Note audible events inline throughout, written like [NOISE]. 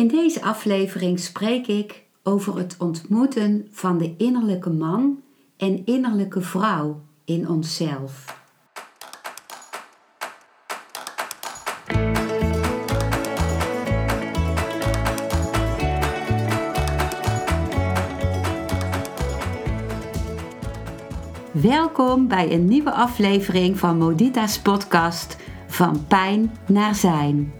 In deze aflevering spreek ik over het ontmoeten van de innerlijke man en innerlijke vrouw in onszelf. Welkom bij een nieuwe aflevering van Modita's podcast Van Pijn naar Zijn.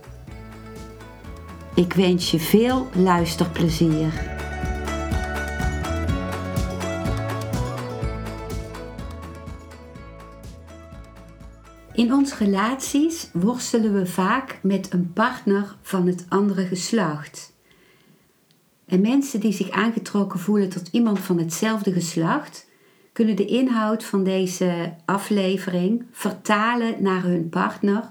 Ik wens je veel luisterplezier. In onze relaties worstelen we vaak met een partner van het andere geslacht. En mensen die zich aangetrokken voelen tot iemand van hetzelfde geslacht, kunnen de inhoud van deze aflevering vertalen naar hun partner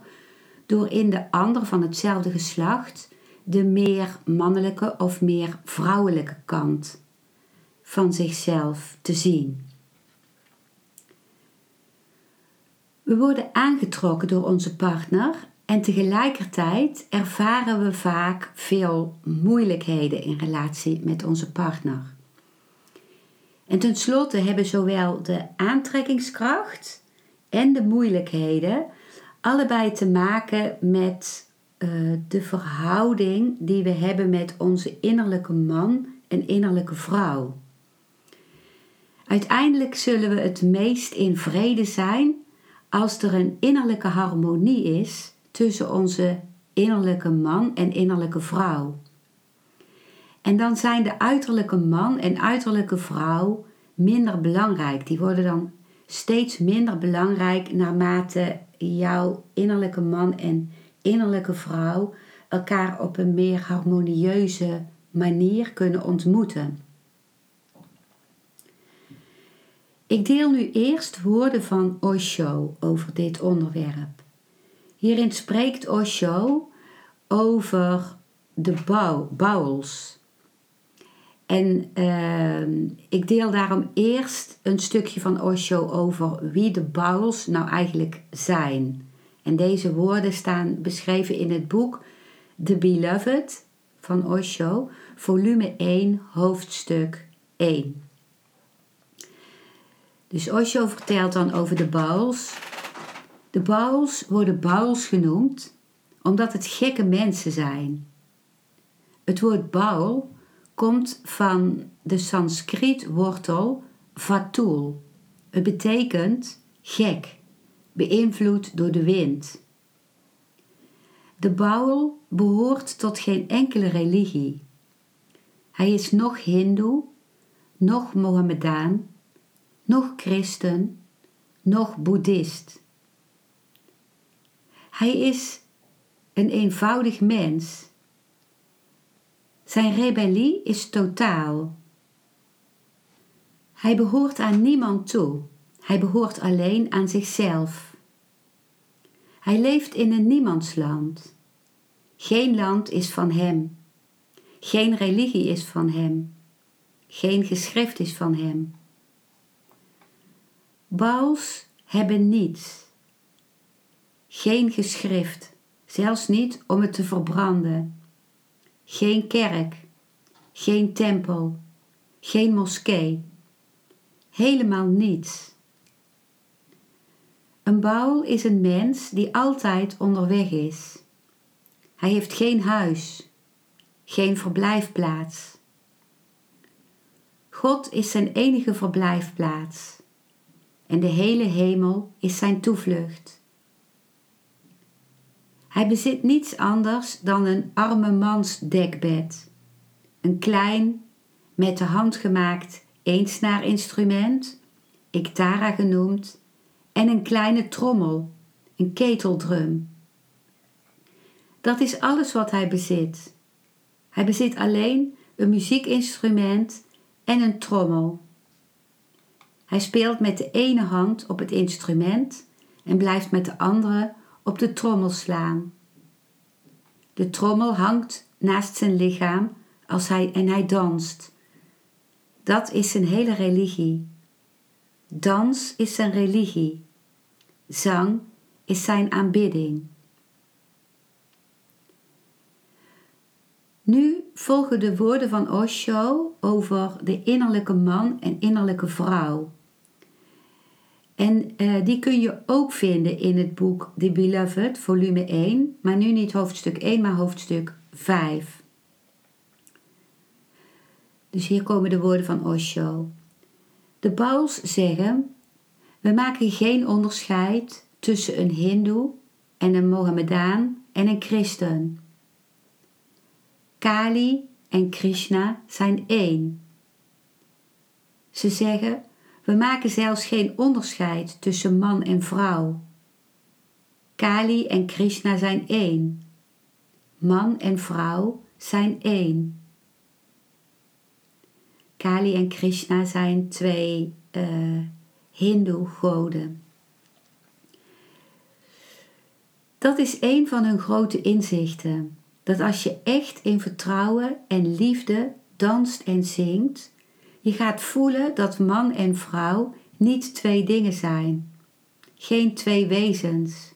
door in de ander van hetzelfde geslacht de meer mannelijke of meer vrouwelijke kant van zichzelf te zien. We worden aangetrokken door onze partner en tegelijkertijd ervaren we vaak veel moeilijkheden in relatie met onze partner. En tenslotte hebben zowel de aantrekkingskracht en de moeilijkheden allebei te maken met uh, de verhouding die we hebben met onze innerlijke man en innerlijke vrouw. Uiteindelijk zullen we het meest in vrede zijn als er een innerlijke harmonie is tussen onze innerlijke man en innerlijke vrouw. En dan zijn de uiterlijke man en uiterlijke vrouw minder belangrijk. Die worden dan steeds minder belangrijk naarmate jouw innerlijke man en innerlijke vrouw elkaar op een meer harmonieuze manier kunnen ontmoeten. Ik deel nu eerst woorden van Osho over dit onderwerp. Hierin spreekt Osho over de bouw, bowels. En uh, ik deel daarom eerst een stukje van Osho over wie de bowels nou eigenlijk zijn. En deze woorden staan beschreven in het boek The Beloved van Osho, volume 1, hoofdstuk 1. Dus Osho vertelt dan over de bouwels. De bouwels worden bouwels genoemd omdat het gekke mensen zijn. Het woord baul komt van de Sanskriet wortel vatul. Het betekent gek beïnvloed door de wind. De Baul behoort tot geen enkele religie. Hij is nog Hindoe, nog Mohammedaan, nog christen, nog boeddhist. Hij is een eenvoudig mens. Zijn rebellie is totaal. Hij behoort aan niemand toe. Hij behoort alleen aan zichzelf. Hij leeft in een niemandsland. Geen land is van hem. Geen religie is van hem. Geen geschrift is van hem. Bouws hebben niets. Geen geschrift, zelfs niet om het te verbranden. Geen kerk, geen tempel, geen moskee. Helemaal niets. Een baul is een mens die altijd onderweg is. Hij heeft geen huis, geen verblijfplaats. God is zijn enige verblijfplaats en de hele hemel is zijn toevlucht. Hij bezit niets anders dan een arme mans dekbed, een klein, met de hand gemaakt eensnaarinstrument, iktara genoemd, en een kleine trommel, een keteldrum. Dat is alles wat hij bezit. Hij bezit alleen een muziekinstrument en een trommel. Hij speelt met de ene hand op het instrument en blijft met de andere op de trommel slaan. De trommel hangt naast zijn lichaam als hij, en hij danst. Dat is zijn hele religie. Dans is zijn religie. Zang is zijn aanbidding. Nu volgen de woorden van Osho over de innerlijke man en innerlijke vrouw. En uh, die kun je ook vinden in het boek The Beloved, volume 1, maar nu niet hoofdstuk 1, maar hoofdstuk 5. Dus hier komen de woorden van Osho. De Bouls zeggen: We maken geen onderscheid tussen een Hindoe en een Mohammedaan en een christen. Kali en Krishna zijn één. Ze zeggen: We maken zelfs geen onderscheid tussen man en vrouw. Kali en Krishna zijn één. Man en vrouw zijn één. Kali en Krishna zijn twee uh, Hindoe-goden. Dat is een van hun grote inzichten. Dat als je echt in vertrouwen en liefde danst en zingt, je gaat voelen dat man en vrouw niet twee dingen zijn, geen twee wezens.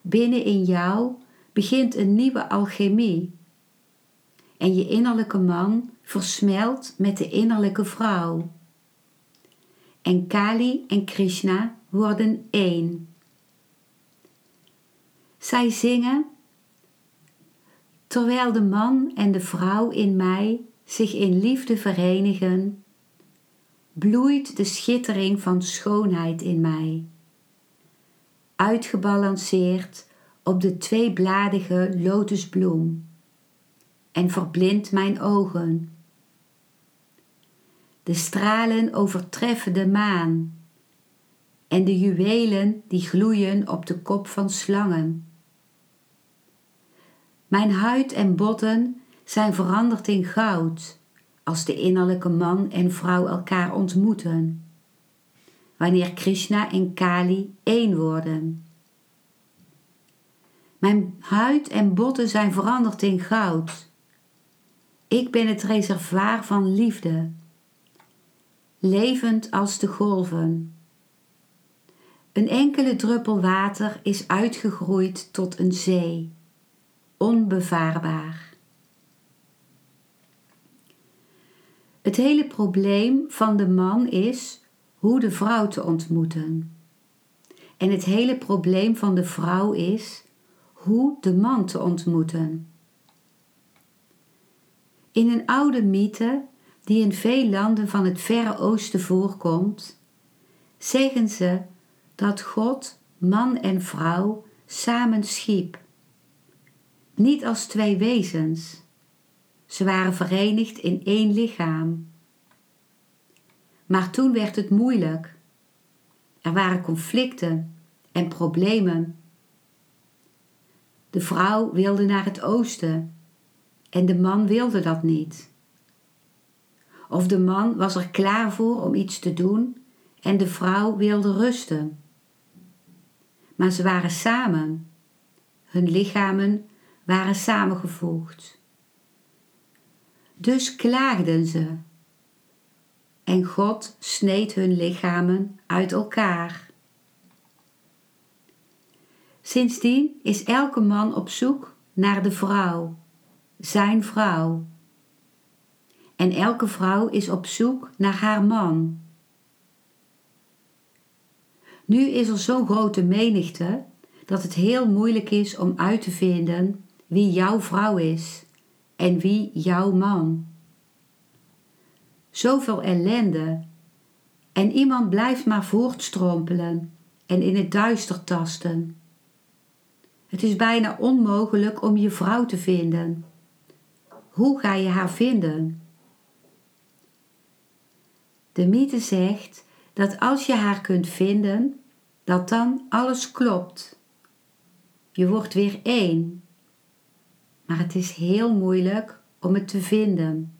Binnen in jou begint een nieuwe alchemie en je innerlijke man versmelt met de innerlijke vrouw. En Kali en Krishna worden één. Zij zingen terwijl de man en de vrouw in mij zich in liefde verenigen, bloeit de schittering van schoonheid in mij, uitgebalanceerd op de tweebladige lotusbloem en verblindt mijn ogen. De stralen overtreffen de maan en de juwelen die gloeien op de kop van slangen. Mijn huid en botten zijn veranderd in goud als de innerlijke man en vrouw elkaar ontmoeten. Wanneer Krishna en Kali één worden. Mijn huid en botten zijn veranderd in goud. Ik ben het reservoir van liefde, levend als de golven. Een enkele druppel water is uitgegroeid tot een zee onbevaarbaar. Het hele probleem van de man is hoe de vrouw te ontmoeten. En het hele probleem van de vrouw is hoe de man te ontmoeten. In een oude mythe die in veel landen van het Verre Oosten voorkomt, zeggen ze dat God man en vrouw samen schiep niet als twee wezens. Ze waren verenigd in één lichaam. Maar toen werd het moeilijk. Er waren conflicten en problemen. De vrouw wilde naar het oosten en de man wilde dat niet. Of de man was er klaar voor om iets te doen en de vrouw wilde rusten. Maar ze waren samen. Hun lichamen waren samengevoegd. Dus klaagden ze. En God sneed hun lichamen uit elkaar. Sindsdien is elke man op zoek naar de vrouw, zijn vrouw. En elke vrouw is op zoek naar haar man. Nu is er zo'n grote menigte dat het heel moeilijk is om uit te vinden wie jouw vrouw is en wie jouw man. Zoveel ellende en iemand blijft maar voortstrompelen en in het duister tasten. Het is bijna onmogelijk om je vrouw te vinden. Hoe ga je haar vinden? De mythe zegt dat als je haar kunt vinden, dat dan alles klopt. Je wordt weer één maar het is heel moeilijk om het te vinden.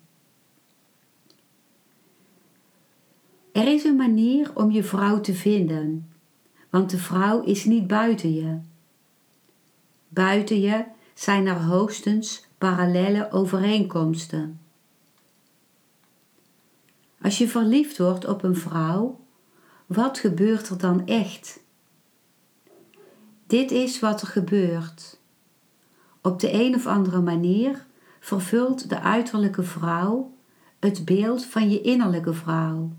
Er is een manier om je vrouw te vinden, want de vrouw is niet buiten je. Buiten je zijn er hoogstens parallele overeenkomsten. Als je verliefd wordt op een vrouw, wat gebeurt er dan echt? Dit is wat er gebeurt. Op de een of andere manier vervult de uiterlijke vrouw het beeld van je innerlijke vrouw.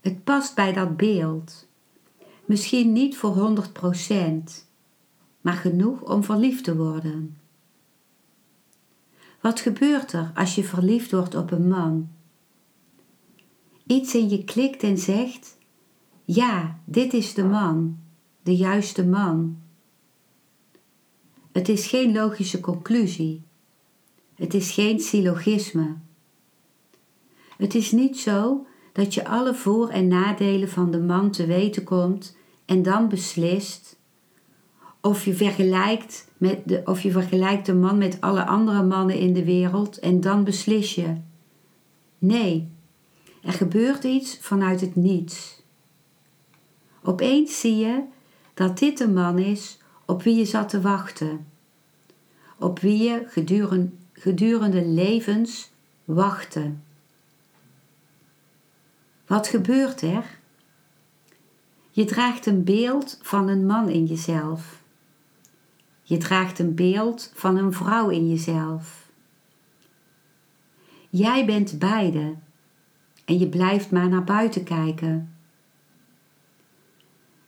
Het past bij dat beeld. Misschien niet voor 100%, maar genoeg om verliefd te worden. Wat gebeurt er als je verliefd wordt op een man? Iets in je klikt en zegt: Ja, dit is de man, de juiste man. Het is geen logische conclusie. Het is geen syllogisme. Het is niet zo dat je alle voor- en nadelen van de man te weten komt en dan beslist of je vergelijkt, met de, of je vergelijkt de man met alle andere mannen in de wereld en dan beslis je. Nee, er gebeurt iets vanuit het niets. Opeens zie je dat dit de man is op wie je zat te wachten, op wie je gedurende, gedurende levens wachtte. Wat gebeurt er? Je draagt een beeld van een man in jezelf. Je draagt een beeld van een vrouw in jezelf. Jij bent beide en je blijft maar naar buiten kijken.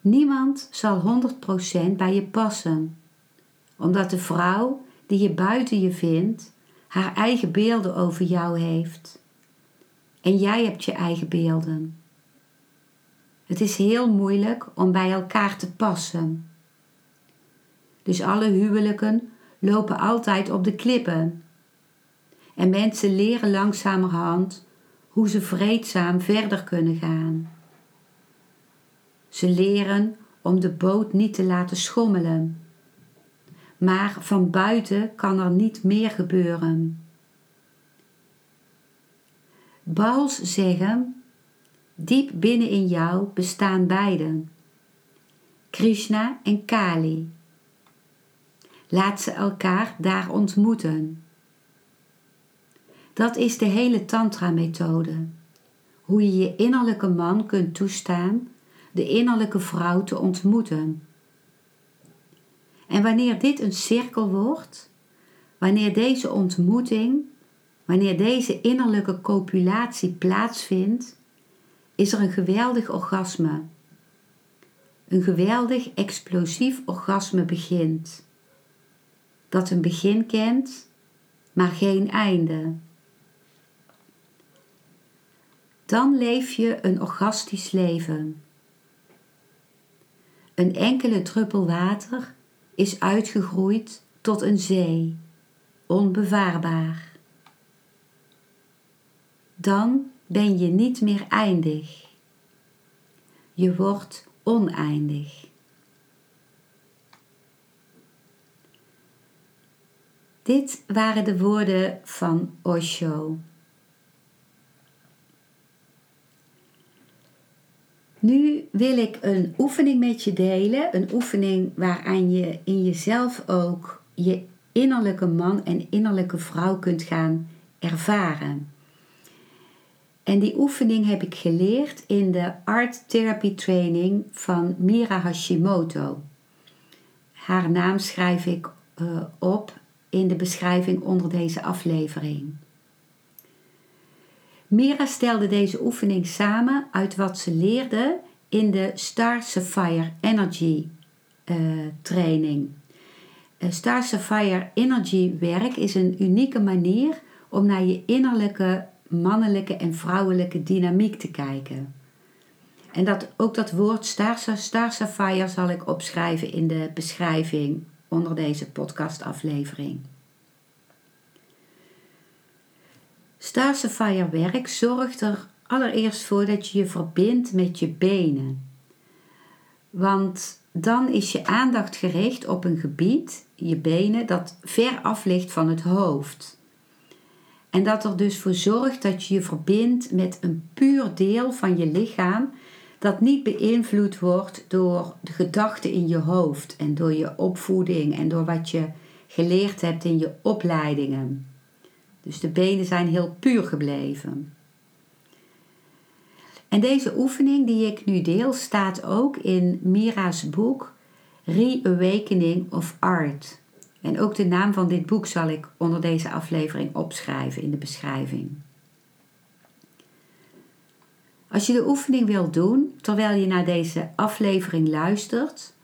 Niemand zal 100% bij je passen, omdat de vrouw die je buiten je vindt, haar eigen beelden over jou heeft. En jij hebt je eigen beelden. Het is heel moeilijk om bij elkaar te passen. Dus alle huwelijken lopen altijd op de klippen. En mensen leren langzamerhand hoe ze vreedzaam verder kunnen gaan. Ze leren om de boot niet te laten schommelen. Maar van buiten kan er niet meer gebeuren. Bouws zeggen: diep binnen in jou bestaan beiden, Krishna en Kali. Laat ze elkaar daar ontmoeten. Dat is de hele Tantra-methode. Hoe je je innerlijke man kunt toestaan de innerlijke vrouw te ontmoeten. En wanneer dit een cirkel wordt, wanneer deze ontmoeting, wanneer deze innerlijke copulatie plaatsvindt, is er een geweldig orgasme. Een geweldig explosief orgasme begint. Dat een begin kent, maar geen einde. Dan leef je een orgastisch leven. Een enkele druppel water is uitgegroeid tot een zee, onbevaarbaar. Dan ben je niet meer eindig. Je wordt oneindig. Dit waren de woorden van Osho. Nu wil ik een oefening met je delen. Een oefening waaraan je in jezelf ook je innerlijke man en innerlijke vrouw kunt gaan ervaren. En die oefening heb ik geleerd in de Art Therapy Training van Mira Hashimoto. Haar naam schrijf ik uh, op in de beschrijving onder deze aflevering. Mira stelde deze oefening samen uit wat ze leerde in de Star Sapphire Energy uh, training. Uh, Star Sapphire Energy werk is een unieke manier om naar je innerlijke mannelijke en vrouwelijke dynamiek te kijken. En dat, ook dat woord Star, Star Sapphire zal ik opschrijven in de beschrijving onder deze podcastaflevering. Sapphire werk zorgt er allereerst voor dat je je verbindt met je benen. Want dan is je aandacht gericht op een gebied je benen, dat ver af ligt van het hoofd. En dat er dus voor zorgt dat je je verbindt met een puur deel van je lichaam dat niet beïnvloed wordt door de gedachten in je hoofd en door je opvoeding en door wat je geleerd hebt in je opleidingen. Dus de benen zijn heel puur gebleven. En deze oefening die ik nu deel staat ook in Mira's boek Reawakening of Art. En ook de naam van dit boek zal ik onder deze aflevering opschrijven in de beschrijving. Als je de oefening wilt doen terwijl je naar deze aflevering luistert,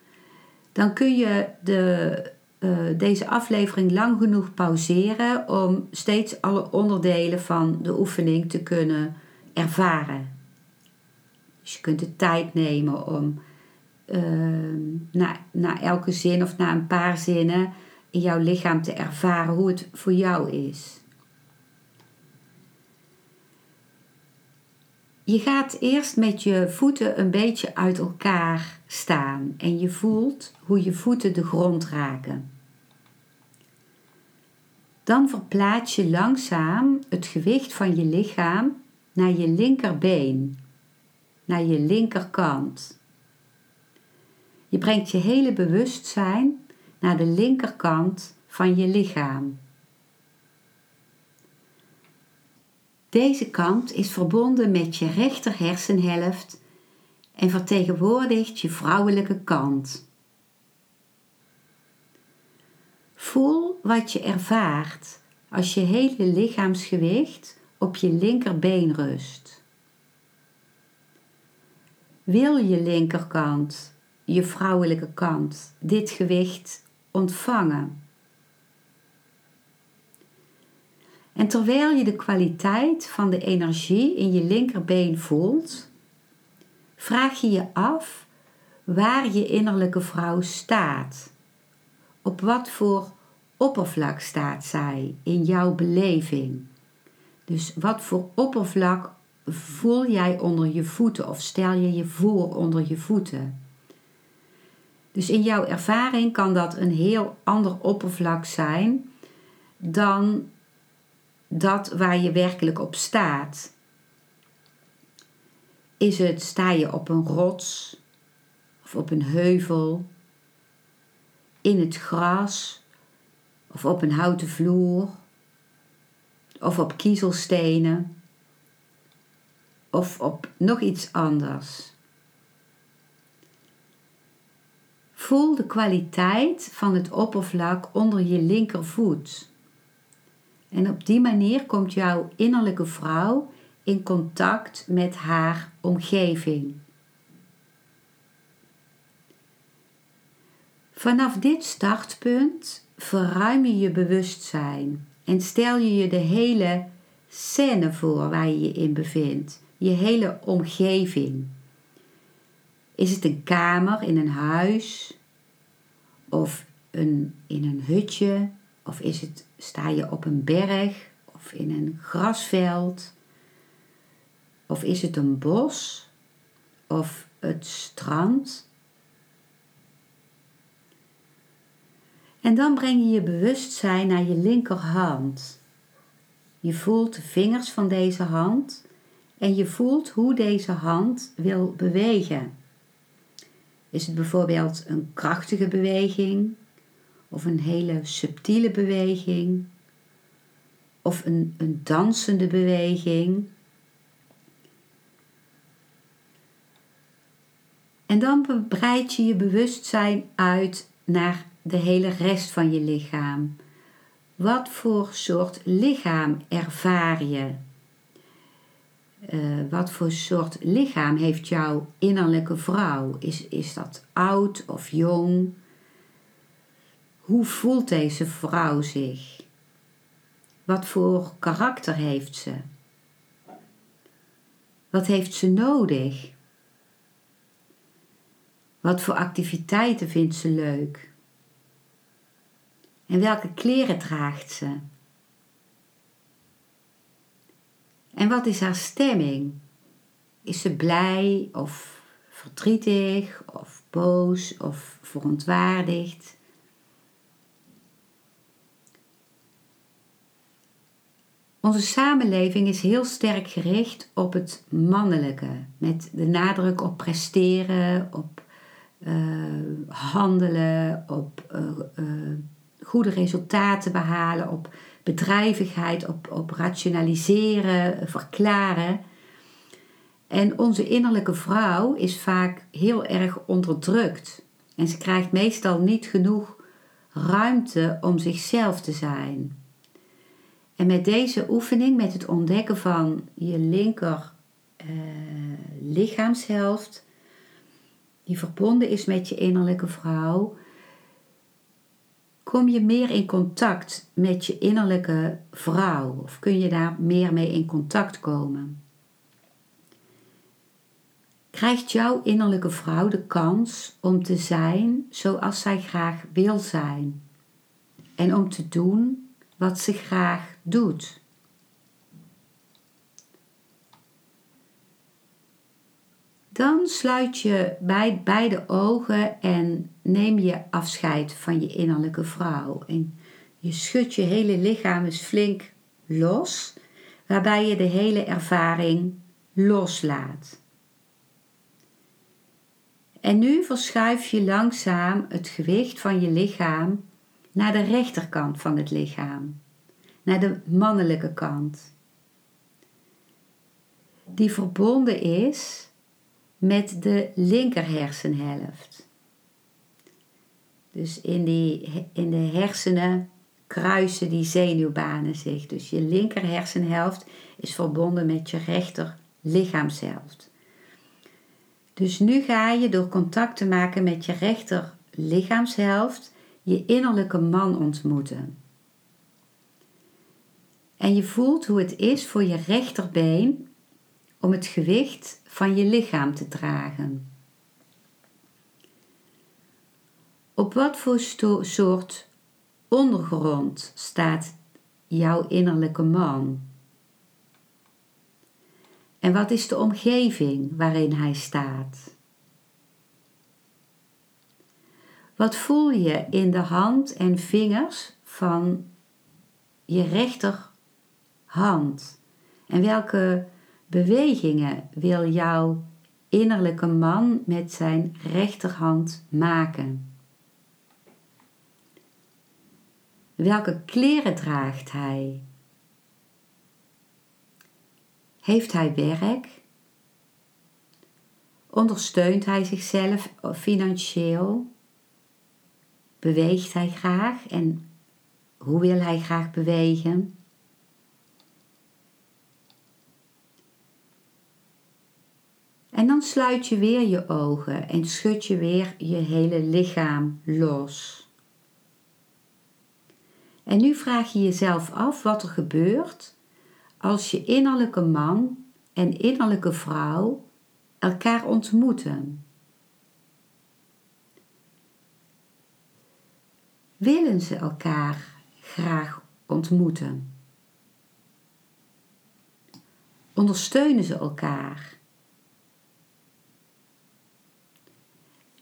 dan kun je de, uh, deze aflevering lang genoeg pauzeren om steeds alle onderdelen van de oefening te kunnen ervaren. Dus je kunt de tijd nemen om uh, na elke zin of na een paar zinnen in jouw lichaam te ervaren hoe het voor jou is. Je gaat eerst met je voeten een beetje uit elkaar staan en je voelt hoe je voeten de grond raken. Dan verplaats je langzaam het gewicht van je lichaam naar je linkerbeen, naar je linkerkant. Je brengt je hele bewustzijn naar de linkerkant van je lichaam. Deze kant is verbonden met je rechter hersenhelft en vertegenwoordigt je vrouwelijke kant. Voel wat je ervaart als je hele lichaamsgewicht op je linkerbeen rust. Wil je linkerkant, je vrouwelijke kant, dit gewicht ontvangen? En terwijl je de kwaliteit van de energie in je linkerbeen voelt, vraag je je af waar je innerlijke vrouw staat. Op wat voor oppervlak staat zij in jouw beleving? Dus wat voor oppervlak voel jij onder je voeten of stel je je voor onder je voeten? Dus in jouw ervaring kan dat een heel ander oppervlak zijn dan dat waar je werkelijk op staat. Is het, sta je op een rots of op een heuvel, in het gras of op een houten vloer of op kiezelstenen of op nog iets anders. Voel de kwaliteit van het oppervlak onder je linkervoet. En op die manier komt jouw innerlijke vrouw in contact met haar omgeving. Vanaf dit startpunt verruim je je bewustzijn en stel je je de hele scène voor waar je je in bevindt, je hele omgeving. Is het een kamer in een huis of een, in een hutje of is het, sta je op een berg of in een grasveld? Of is het een bos of het strand? En dan breng je je bewustzijn naar je linkerhand. Je voelt de vingers van deze hand en je voelt hoe deze hand wil bewegen. Is het bijvoorbeeld een krachtige beweging of een hele subtiele beweging of een, een dansende beweging. En dan breid je je bewustzijn uit naar de hele rest van je lichaam. Wat voor soort lichaam ervaar je? Uh, wat voor soort lichaam heeft jouw innerlijke vrouw? Is, is dat oud of jong? Hoe voelt deze vrouw zich? Wat voor karakter heeft ze? Wat heeft ze nodig? Wat voor activiteiten vindt ze leuk? En welke kleren draagt ze? En wat is haar stemming? Is ze blij of verdrietig of boos of verontwaardigd? Onze samenleving is heel sterk gericht op het mannelijke, met de nadruk op presteren, op eh, handelen, op eh, eh, goede resultaten behalen, op bedrijvigheid, op, rationaliseren, verklaren. En onze innerlijke vrouw is vaak heel erg onderdrukt. En ze krijgt meestal niet genoeg ruimte om zichzelf te zijn. En met deze oefening, met het ontdekken van je linker uh, lichaamshelft, die verbonden is met je innerlijke vrouw, kom je meer in contact met je innerlijke vrouw of kun je daar meer mee in contact komen. Krijgt jouw innerlijke vrouw de kans om te zijn zoals zij graag wil zijn en om te doen wat ze graag doet. Dan sluit je bij beide ogen en neem je afscheid van je innerlijke vrouw. En je schudt je hele lichaam eens flink los, waarbij je de hele ervaring loslaat. En nu verschuif je langzaam het gewicht van je lichaam naar de rechterkant van het lichaam, naar de mannelijke kant, die verbonden is met de linker hersenhelft. Dus in, die, in de hersenen kruisen die zenuwbanen zich. Dus je linker hersenhelft is verbonden met je rechter lichaamshelft. Dus nu ga je door contact te maken met je rechter lichaamshelft je innerlijke man ontmoeten. En je voelt hoe het is voor je rechterbeen om het gewicht van je lichaam te dragen. Op wat voor soort ondergrond staat jouw innerlijke man? En wat is de omgeving waarin hij staat? Wat voel je in de hand en vingers van je rechterhand? En welke bewegingen wil jouw innerlijke man met zijn rechterhand maken? Welke kleren draagt hij? Heeft hij werk? Ondersteunt hij zichzelf financieel? Beweegt hij graag en hoe wil hij graag bewegen? En dan sluit je weer je ogen en schud je weer je hele lichaam los. En nu vraag je jezelf af wat er gebeurt als je innerlijke man en innerlijke vrouw elkaar ontmoeten. Willen ze elkaar graag ontmoeten? Ondersteunen ze elkaar?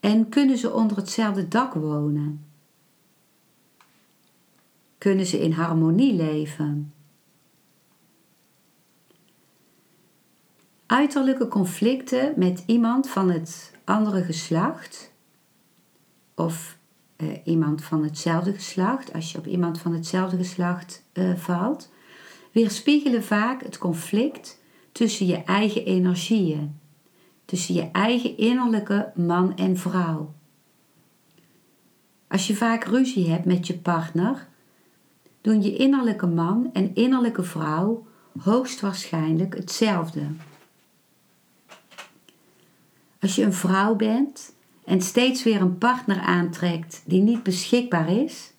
En kunnen ze onder hetzelfde dak wonen? Kunnen ze in harmonie leven? Uiterlijke conflicten met iemand van het andere geslacht of uh, iemand van hetzelfde geslacht, als je op iemand van hetzelfde geslacht uh, valt, weerspiegelen vaak het conflict tussen je eigen energieën, tussen je eigen innerlijke man en vrouw. Als je vaak ruzie hebt met je partner, doen je innerlijke man en innerlijke vrouw hoogstwaarschijnlijk hetzelfde. Als je een vrouw bent en steeds weer een partner aantrekt die niet beschikbaar is,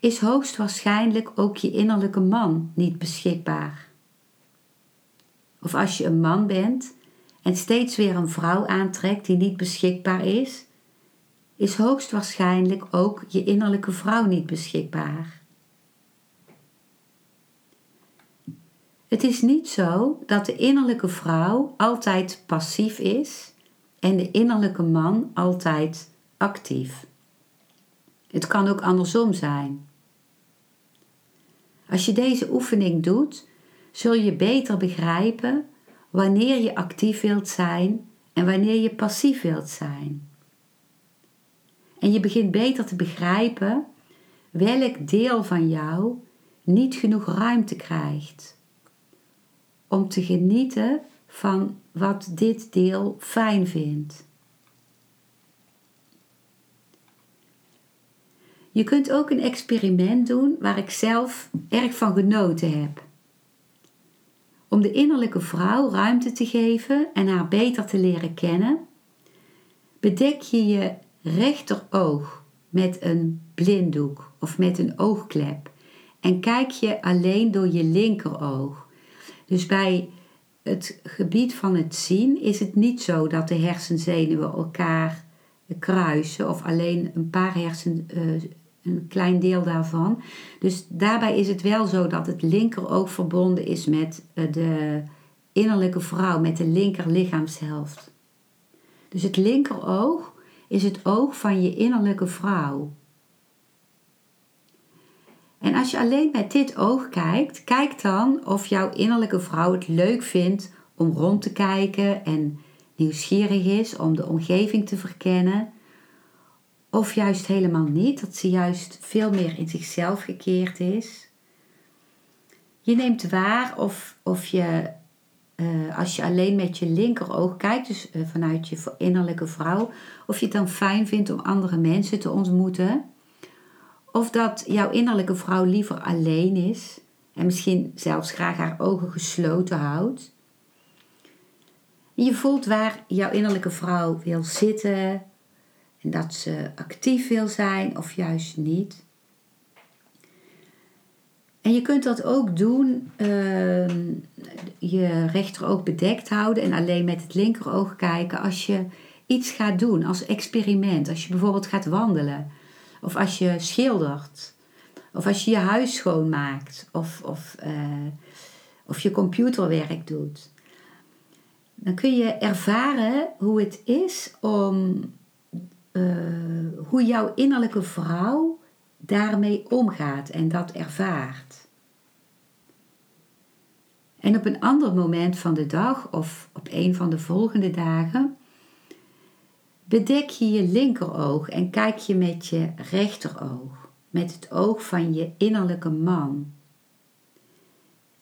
is hoogstwaarschijnlijk ook je innerlijke man niet beschikbaar. Of als je een man bent en steeds weer een vrouw aantrekt die niet beschikbaar is, is hoogstwaarschijnlijk ook je innerlijke vrouw niet beschikbaar. Het is niet zo dat de innerlijke vrouw altijd passief is en de innerlijke man altijd actief. Het kan ook andersom zijn. Als je deze oefening doet, zul je beter begrijpen wanneer je actief wilt zijn en wanneer je passief wilt zijn. En je begint beter te begrijpen welk deel van jou niet genoeg ruimte krijgt om te genieten van wat dit deel fijn vindt. Je kunt ook een experiment doen waar ik zelf erg van genoten heb. Om de innerlijke vrouw ruimte te geven en haar beter te leren kennen, bedek je je rechteroog met een blinddoek of met een oogklep en kijk je alleen door je linkeroog. Dus bij het gebied van het zien is het niet zo dat de hersenzenuwen elkaar kruisen of alleen een paar hersen, uh, een klein deel daarvan. Dus daarbij is het wel zo dat het linkeroog verbonden is met eh, de innerlijke vrouw, met de linker lichaamshelft. Dus het linkeroog is het oog van je innerlijke vrouw. En als je alleen met dit oog kijkt, kijk dan of jouw innerlijke vrouw het leuk vindt om rond te kijken en nieuwsgierig is om de omgeving te verkennen. Of juist helemaal niet, dat ze juist veel meer in zichzelf gekeerd is. Je neemt waar of, of je, uh, als je alleen met je linkeroog kijkt, dus uh, vanuit je innerlijke vrouw, of je het dan fijn vindt om andere mensen te ontmoeten. Of dat jouw innerlijke vrouw liever alleen is en misschien zelfs graag haar ogen gesloten houdt. je voelt waar jouw innerlijke vrouw wil zitten en dat ze actief wil zijn of juist niet. En je kunt dat ook doen, uh, je rechteroog bedekt houden en alleen met het linkeroog kijken als je iets gaat doen als experiment. Als je bijvoorbeeld gaat wandelen of als je schildert. Of als je je huis schoonmaakt. Of, of, uh, of je computerwerk doet. Dan kun je ervaren hoe het is om. Uh, hoe jouw innerlijke vrouw daarmee omgaat en dat ervaart. En op een ander moment van de dag of op een van de volgende dagen Bedek je je linkeroog en kijk je met je rechteroog, met het oog van je innerlijke man.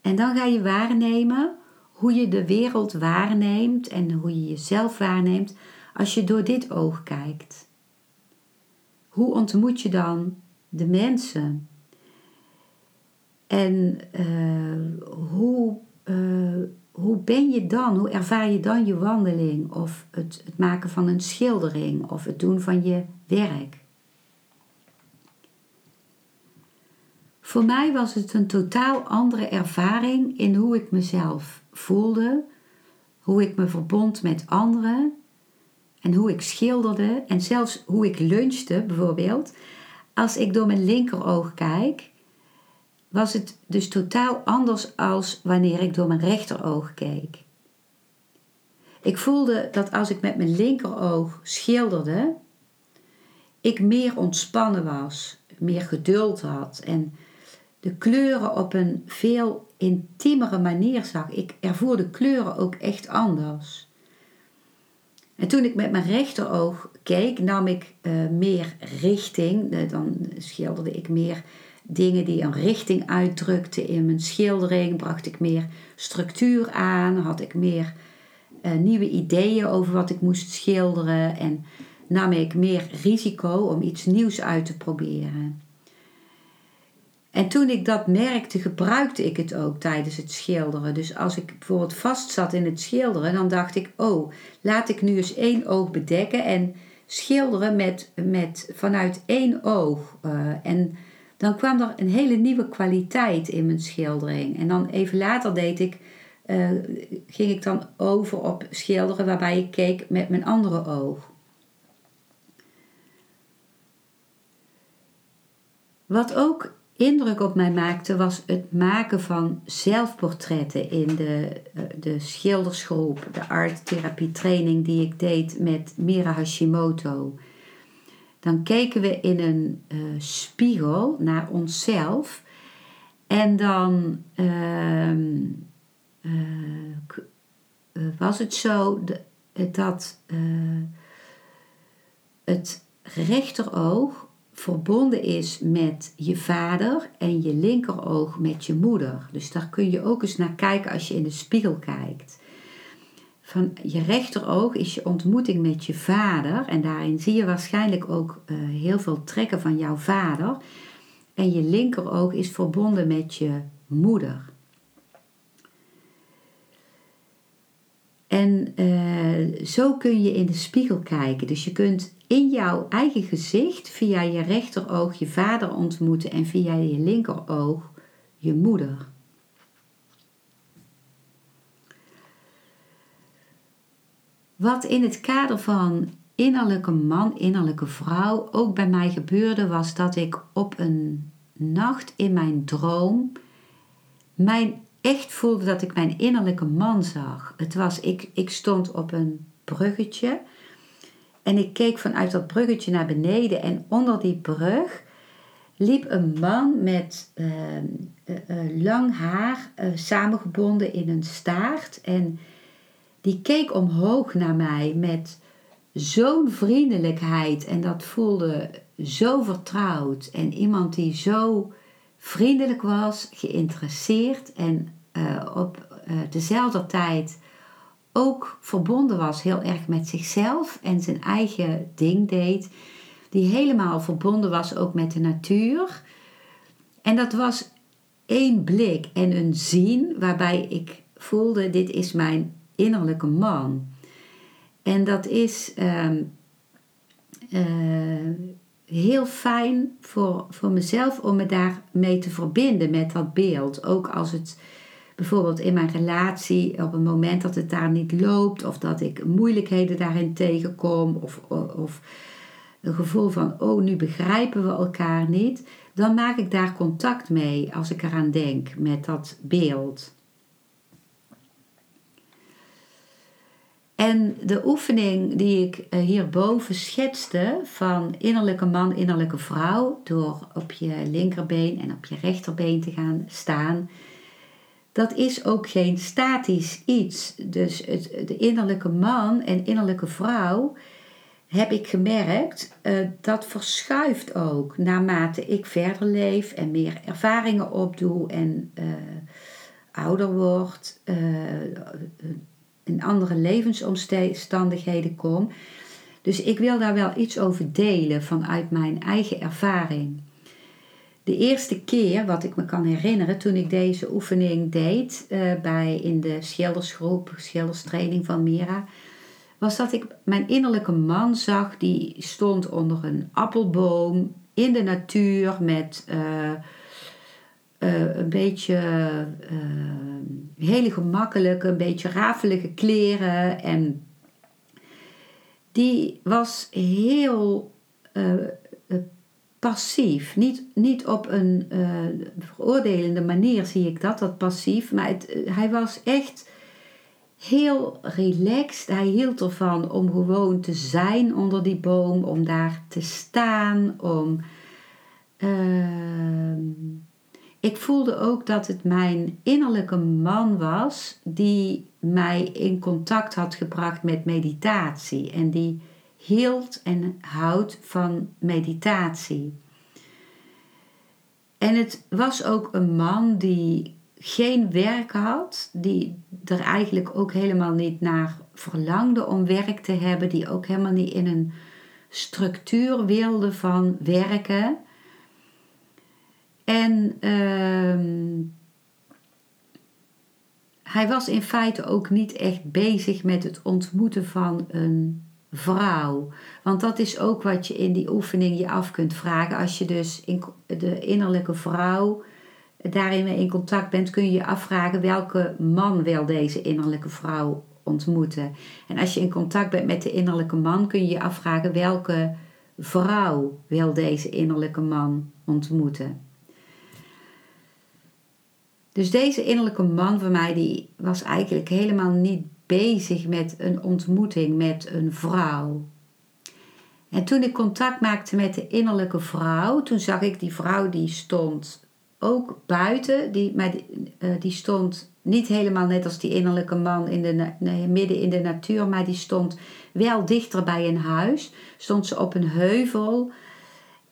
En dan ga je waarnemen hoe je de wereld waarneemt en hoe je jezelf waarneemt als je door dit oog kijkt. Hoe ontmoet je dan de mensen? En uh, hoe uh, hoe ben je dan? Hoe ervaar je dan je wandeling of het, het maken van een schildering of het doen van je werk? Voor mij was het een totaal andere ervaring in hoe ik mezelf voelde, hoe ik me verbond met anderen en hoe ik schilderde en zelfs hoe ik lunchte bijvoorbeeld. Als ik door mijn linkeroog kijk, was het dus totaal anders als wanneer ik door mijn rechteroog keek. Ik voelde dat als ik met mijn linkeroog schilderde, ik meer ontspannen was, meer geduld had en de kleuren op een veel intiemere manier zag. Ik ervoer de kleuren ook echt anders. En toen ik met mijn rechteroog keek, nam ik uh, meer richting. dan schilderde ik meer dingen die een richting uitdrukten in mijn schildering, bracht ik meer structuur aan, had ik meer uh, nieuwe ideeën over wat ik moest schilderen en nam ik meer risico om iets nieuws uit te proberen. En toen ik dat merkte, gebruikte ik het ook tijdens het schilderen. Dus als ik bijvoorbeeld vast zat in het schilderen, dan dacht ik: Oh, laat ik nu eens één oog bedekken en schilderen met, met, vanuit één oog. Uh, en dan kwam er een hele nieuwe kwaliteit in mijn schildering. En dan even later deed ik, uh, ging ik dan over op schilderen waarbij ik keek met mijn andere oog. Wat ook indruk op mij maakte was het maken van zelfportretten in de, uh, de schildersgroep, de art therapie training die ik deed met Mira Hashimoto dan keken we in een uh, spiegel naar onszelf. En dan ehm, eh, eh, was het zo dat het rechteroog verbonden is met je vader en je linkeroog met je moeder. Dus daar kun je ook eens naar kijken als je in de spiegel kijkt. Van je rechteroog is je ontmoeting met je vader en daarin zie je waarschijnlijk ook heel veel trekken van jouw vader. En je linkeroog is verbonden met je moeder. En uh, zo kun je in de spiegel kijken. Dus je kunt in jouw eigen gezicht via je rechteroog je vader ontmoeten en via je linkeroog je moeder. Wat in het kader van innerlijke man, innerlijke vrouw ook bij mij gebeurde, was dat ik op een nacht in mijn droom mijn echt voelde dat ik mijn innerlijke man zag. Het was, ik, ik stond op een bruggetje en ik keek vanuit dat bruggetje naar beneden en onder die brug liep een man met ehm, eh, eh, lang haar uh, samengebonden in een staart en die keek omhoog naar mij met zo'n vriendelijkheid en dat voelde zo vertrouwd en iemand die zo vriendelijk was, geïnteresseerd en uh, op uh, dezelfde tijd ook verbonden was heel erg met zichzelf en zijn eigen ding deed, die helemaal verbonden was ook met de natuur. En dat was één blik en een zien waarbij ik voelde: dit is mijn innerlijke man. En dat is uh, heel fijn voor, voor mezelf om me daarmee te verbinden met dat beeld. Ook als het bijvoorbeeld in mijn relatie op een moment dat het daar niet loopt of dat ik moeilijkheden daarin tegenkom of, of een gevoel van oh nu begrijpen we elkaar niet, dan maak ik daar contact mee als ik eraan denk met dat beeld. En de oefening die ik eh, hierboven schetste van innerlijke man, innerlijke vrouw, door op je linkerbeen en op je rechterbeen te gaan staan, dat is ook geen statisch iets. Dus het, de innerlijke man en innerlijke vrouw, heb ik gemerkt, uh, dat verschuift ook naarmate ik verder leef en meer ervaringen opdoe en uh, ouder word. In andere levensomstandigheden kom. Dus ik wil daar wel iets over delen vanuit mijn eigen ervaring. De eerste keer, wat ik me kan herinneren, toen ik deze oefening deed uh, bij, in de schildersgroep, schilderstraining van Mira, was dat ik mijn innerlijke man zag die stond onder een appelboom in de natuur met uh, uh, een beetje hele gemakkelijke, een beetje rafelige kleren. En die was heel uh, passief. Niet, niet op een uh, veroordelende manier zie ik dat, dat passief. Maar hij was echt heel relaxed. Hij hield ervan om gewoon te zijn onder die boom, om daar te staan, om. Uh, ik voelde ook dat het mijn innerlijke man was die mij in contact had gebracht met meditatie en die hield en houdt van meditatie. En het was ook een man die geen werk had, die er eigenlijk ook helemaal niet naar verlangde om werk te hebben, die ook helemaal niet in een structuur wilde van werken. En uh, hij was in feite ook niet echt bezig met het ontmoeten van een vrouw. Want dat is ook wat je in die oefening je af kunt vragen. Als je dus in de innerlijke vrouw daarin mee in contact bent, kun je je afvragen welke man wil deze innerlijke vrouw ontmoeten. En als je in contact bent met de innerlijke man, kun je je afvragen welke vrouw wil deze innerlijke man ontmoeten. Dus deze innerlijke man van mij, die was eigenlijk helemaal niet bezig met een ontmoeting met een vrouw. En toen ik contact maakte met de innerlijke vrouw, toen zag ik die vrouw die stond ook buiten, die, maar die, eh, die stond niet helemaal net als die innerlijke man in de, midden in de natuur, maar die stond wel dichter bij een huis. Stond ze op een heuvel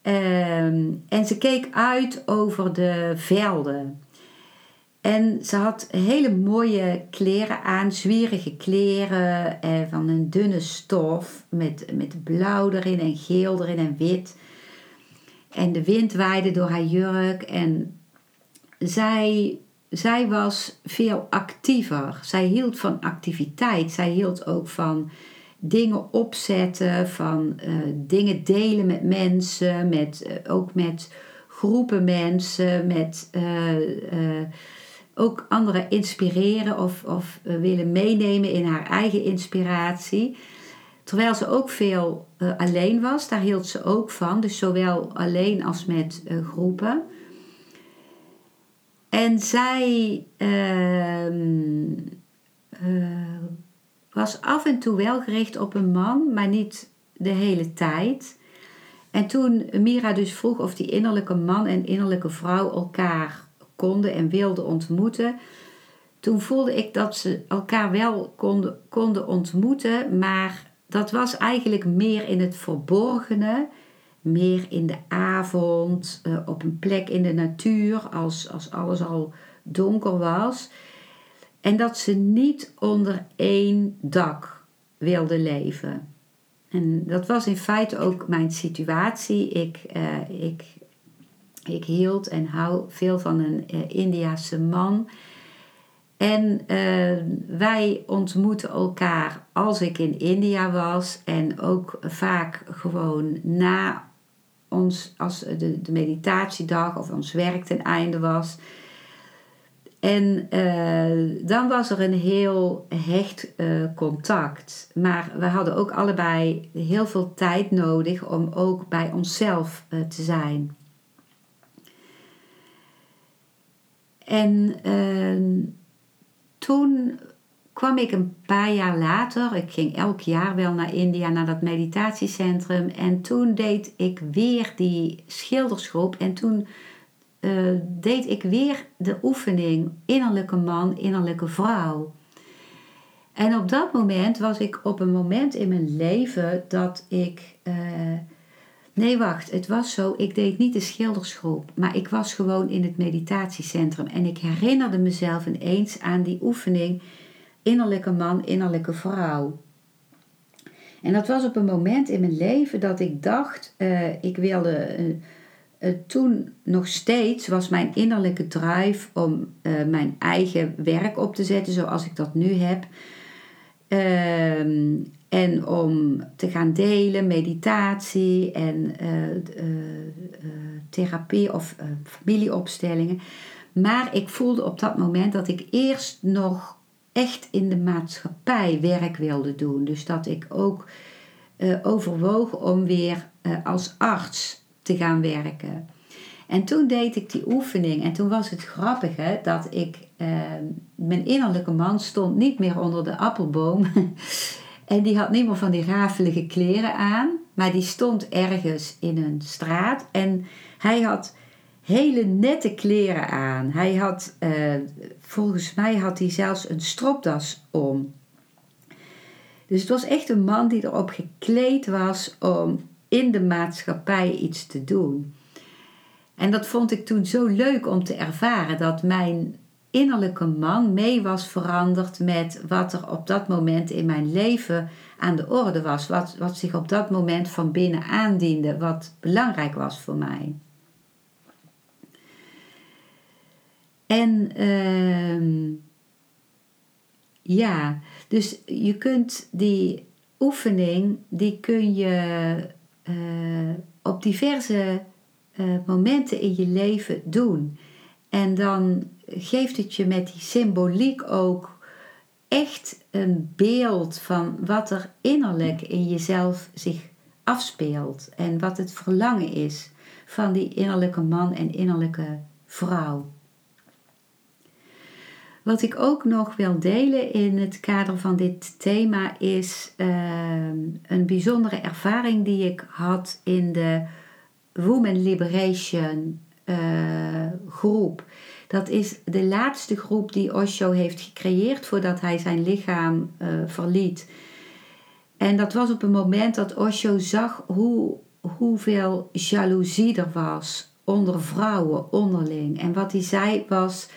ehm, en ze keek uit over de velden. En ze had hele mooie kleren aan, zwierige kleren eh, van een dunne stof met, met blauw erin en geel erin en wit. En de wind waaide door haar jurk en zij, zij was veel actiever. Zij hield van activiteit. Zij hield ook van dingen opzetten, van uh, dingen delen met mensen, met, uh, ook met groepen mensen, met uh, ook anderen inspireren of, of willen meenemen in haar eigen inspiratie. Terwijl ze ook veel alleen was, daar hield ze ook van. Dus zowel alleen als met groepen. En zij uh, was af en toe wel gericht op een man, maar niet de hele tijd. En toen Mira dus vroeg of die innerlijke man en innerlijke vrouw elkaar konden en wilden ontmoeten, toen voelde ik dat ze elkaar wel konden, konden ontmoeten, maar dat was eigenlijk meer in het verborgene meer in de avond, uh, op een plek in de natuur, als, als alles al donker was. En dat ze niet onder één dak wilde leven. En dat was in feite ook mijn situatie. Ik, uh, ik, ik hield en hou veel van een uh, Indiase man. En uh, wij ontmoetten elkaar als ik in India was en ook vaak gewoon na ons, als de, de meditatiedag of ons werk ten einde was. En uh, dan was er een heel hecht contact. Maar we hadden ook allebei heel veel tijd nodig om ook bij onszelf te zijn. En ehm, toen kwam ik een paar jaar later, ik ging elk jaar wel naar India, naar dat meditatiecentrum. En toen deed ik weer die schildersgroep. En toen uh, deed ik weer de oefening innerlijke man, innerlijke vrouw. En op dat moment was ik op een moment in mijn leven dat ik. Uh, nee, wacht, het was zo. Ik deed niet de schildersgroep, maar ik was gewoon in het meditatiecentrum. En ik herinnerde mezelf ineens aan die oefening innerlijke man, innerlijke vrouw. En dat was op een moment in mijn leven dat ik dacht, uh, ik wilde. Uh, uh, toen nog steeds was mijn innerlijke drive om mijn eigen werk op te zetten zoals ik dat nu heb. Ehm, en om te gaan delen, meditatie en therapie of familieopstellingen. Maar ik voelde op dat moment dat ik eerst nog echt in de maatschappij werk wilde doen. Dus dat ik ook uh, overwoog om weer als arts te gaan werken. En toen deed ik die oefening en toen was het grappige dat ik, mijn innerlijke man stond niet meer onder de appelboom. [LAUGHS] en die had niet meer van die rafelige kleren aan, maar die stond ergens in een straat. En hij had hele nette kleren aan. Hij had, uh, volgens mij had hij zelfs een stropdas om. Dus het was echt een man die erop gekleed was om in de maatschappij iets te doen. En dat vond ik toen zo leuk om te ervaren dat mijn innerlijke man mee was veranderd met wat er op dat moment in mijn leven aan de orde was. Wat, wat zich op dat moment van binnen aandiende, wat belangrijk was voor mij. En uh, ja, dus je kunt die oefening, die kun je uh, op diverse uh, momenten in je leven doen. En dan geeft het je met die symboliek ook echt een beeld van wat er innerlijk in jezelf zich afspeelt. En wat het verlangen is van die innerlijke man en innerlijke vrouw. Wat ik ook nog wil delen in het kader van dit thema is uh, een bijzondere ervaring die ik had in de Women Liberation groep. Dat is de laatste groep die Osho heeft gecreëerd voordat hij zijn lichaam verliet. En dat was op een moment dat Osho zag hoe, hoeveel jaloezie er was onder vrouwen onderling. En wat hij zei was: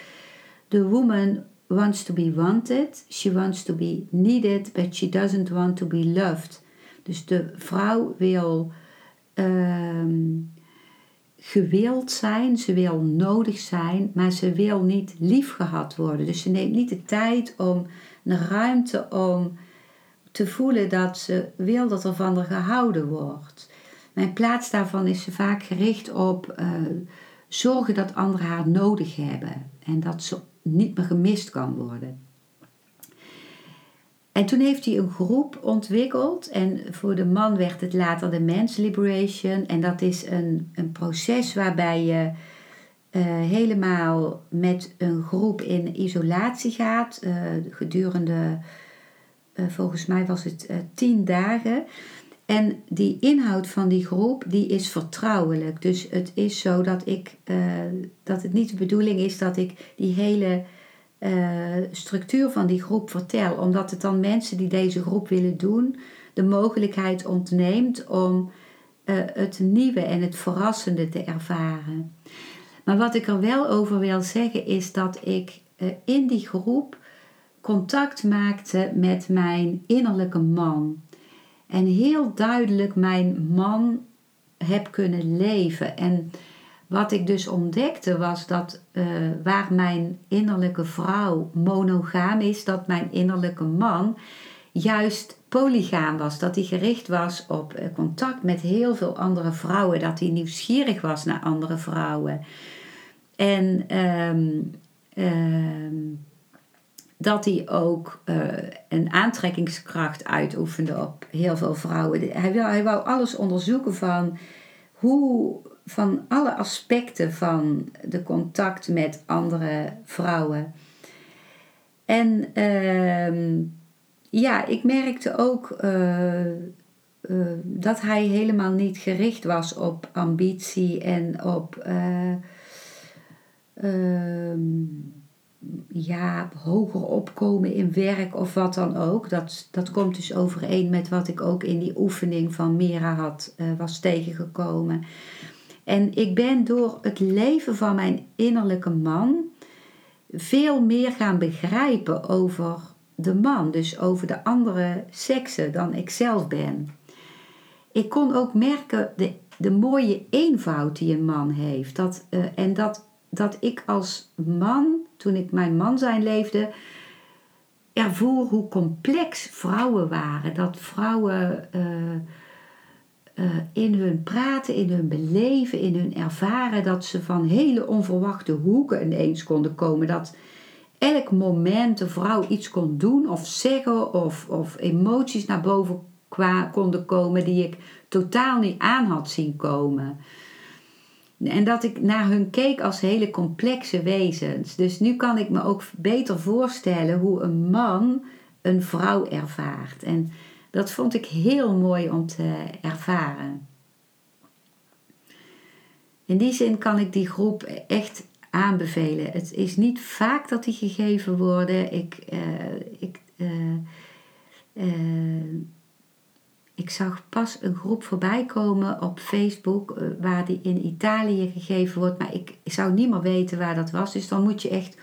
The woman wants to be wanted, she wants to be needed, but she doesn't want to be loved. Dus de vrouw wil um, gewild zijn, ze wil nodig zijn, maar ze wil niet lief gehad worden. Dus ze neemt niet de tijd om de ruimte om te voelen dat ze wil dat er van haar gehouden wordt. Mijn plaats daarvan is ze vaak gericht op uh, zorgen dat anderen haar nodig hebben en dat ze niet meer gemist kan worden. En toen heeft hij een groep ontwikkeld en voor de man werd het later de Men's Liberation. En dat is een, een proces waarbij je uh, helemaal met een groep in isolatie gaat uh, gedurende eh, volgens mij was het tien dagen. En die inhoud van die groep, die is vertrouwelijk. Dus het is zo dat ik, dat het niet de bedoeling is dat ik die hele structuur van die groep vertel. Omdat het dan mensen die deze groep willen doen, de mogelijkheid ontneemt om het nieuwe en het verrassende te ervaren. Maar wat ik er wel over wil zeggen is dat ik in die groep contact maakte met mijn innerlijke man. En heel duidelijk mijn man heb kunnen leven. En wat ik dus ontdekte was dat uh, waar mijn innerlijke vrouw monogaam is, dat mijn innerlijke man juist polygaam was. Dat hij gericht was op uh, contact met heel veel andere vrouwen. Dat hij nieuwsgierig was naar andere vrouwen. En um, dat hij ook uh, een aantrekkingskracht uitoefende op heel veel vrouwen. Hij wou, hij wou alles onderzoeken van hoe, van alle aspecten van de contact met andere vrouwen. En uh, ja, ik merkte ook uh, uh, dat hij helemaal niet gericht was op ambitie en op ehm, ja, hoger opkomen in werk of wat dan ook. Dat, dat komt dus overeen met wat ik ook in die oefening van Mira had, was tegengekomen. En ik ben door het leven van mijn innerlijke man veel meer gaan begrijpen over de man, dus over de andere seksen dan ik zelf ben. Ik kon ook merken de, de mooie eenvoud die een man heeft. Dat, uh, en dat, dat ik als man toen ik mijn man zijn leefde, ervoor hoe complex vrouwen waren. Dat vrouwen uh, uh, in hun praten, in hun beleven, in hun ervaren, dat ze van hele onverwachte hoeken ineens konden komen. Dat elk moment de vrouw iets kon doen of zeggen of, of emoties naar boven konden komen die ik totaal niet aan had zien komen. En dat ik naar hun keek als hele complexe wezens. Dus nu kan ik me ook beter voorstellen hoe een man een vrouw ervaart. En dat vond ik heel mooi om te ervaren. In die zin kan ik die groep echt aanbevelen. Het is niet vaak dat die gegeven worden. Ik, uh, ik uh, uh, ik zag pas een groep voorbij komen op Facebook eh, waar die in Italië gegeven wordt, maar ik, zou niet meer weten waar dat was. Dus dan moet je echt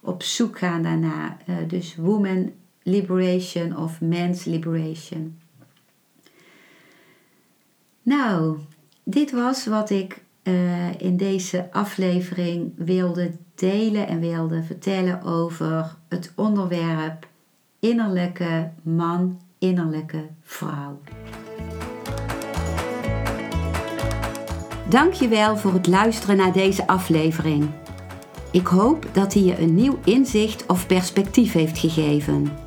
op zoek gaan daarna. Dus Woman Liberation of Men's Liberation. Nou, dit was wat ik uh, in deze aflevering wilde delen en wilde vertellen over het onderwerp innerlijke man innerlijke vrouw. Dankjewel voor het luisteren naar deze aflevering. Ik hoop dat hij je een nieuw inzicht of perspectief heeft gegeven.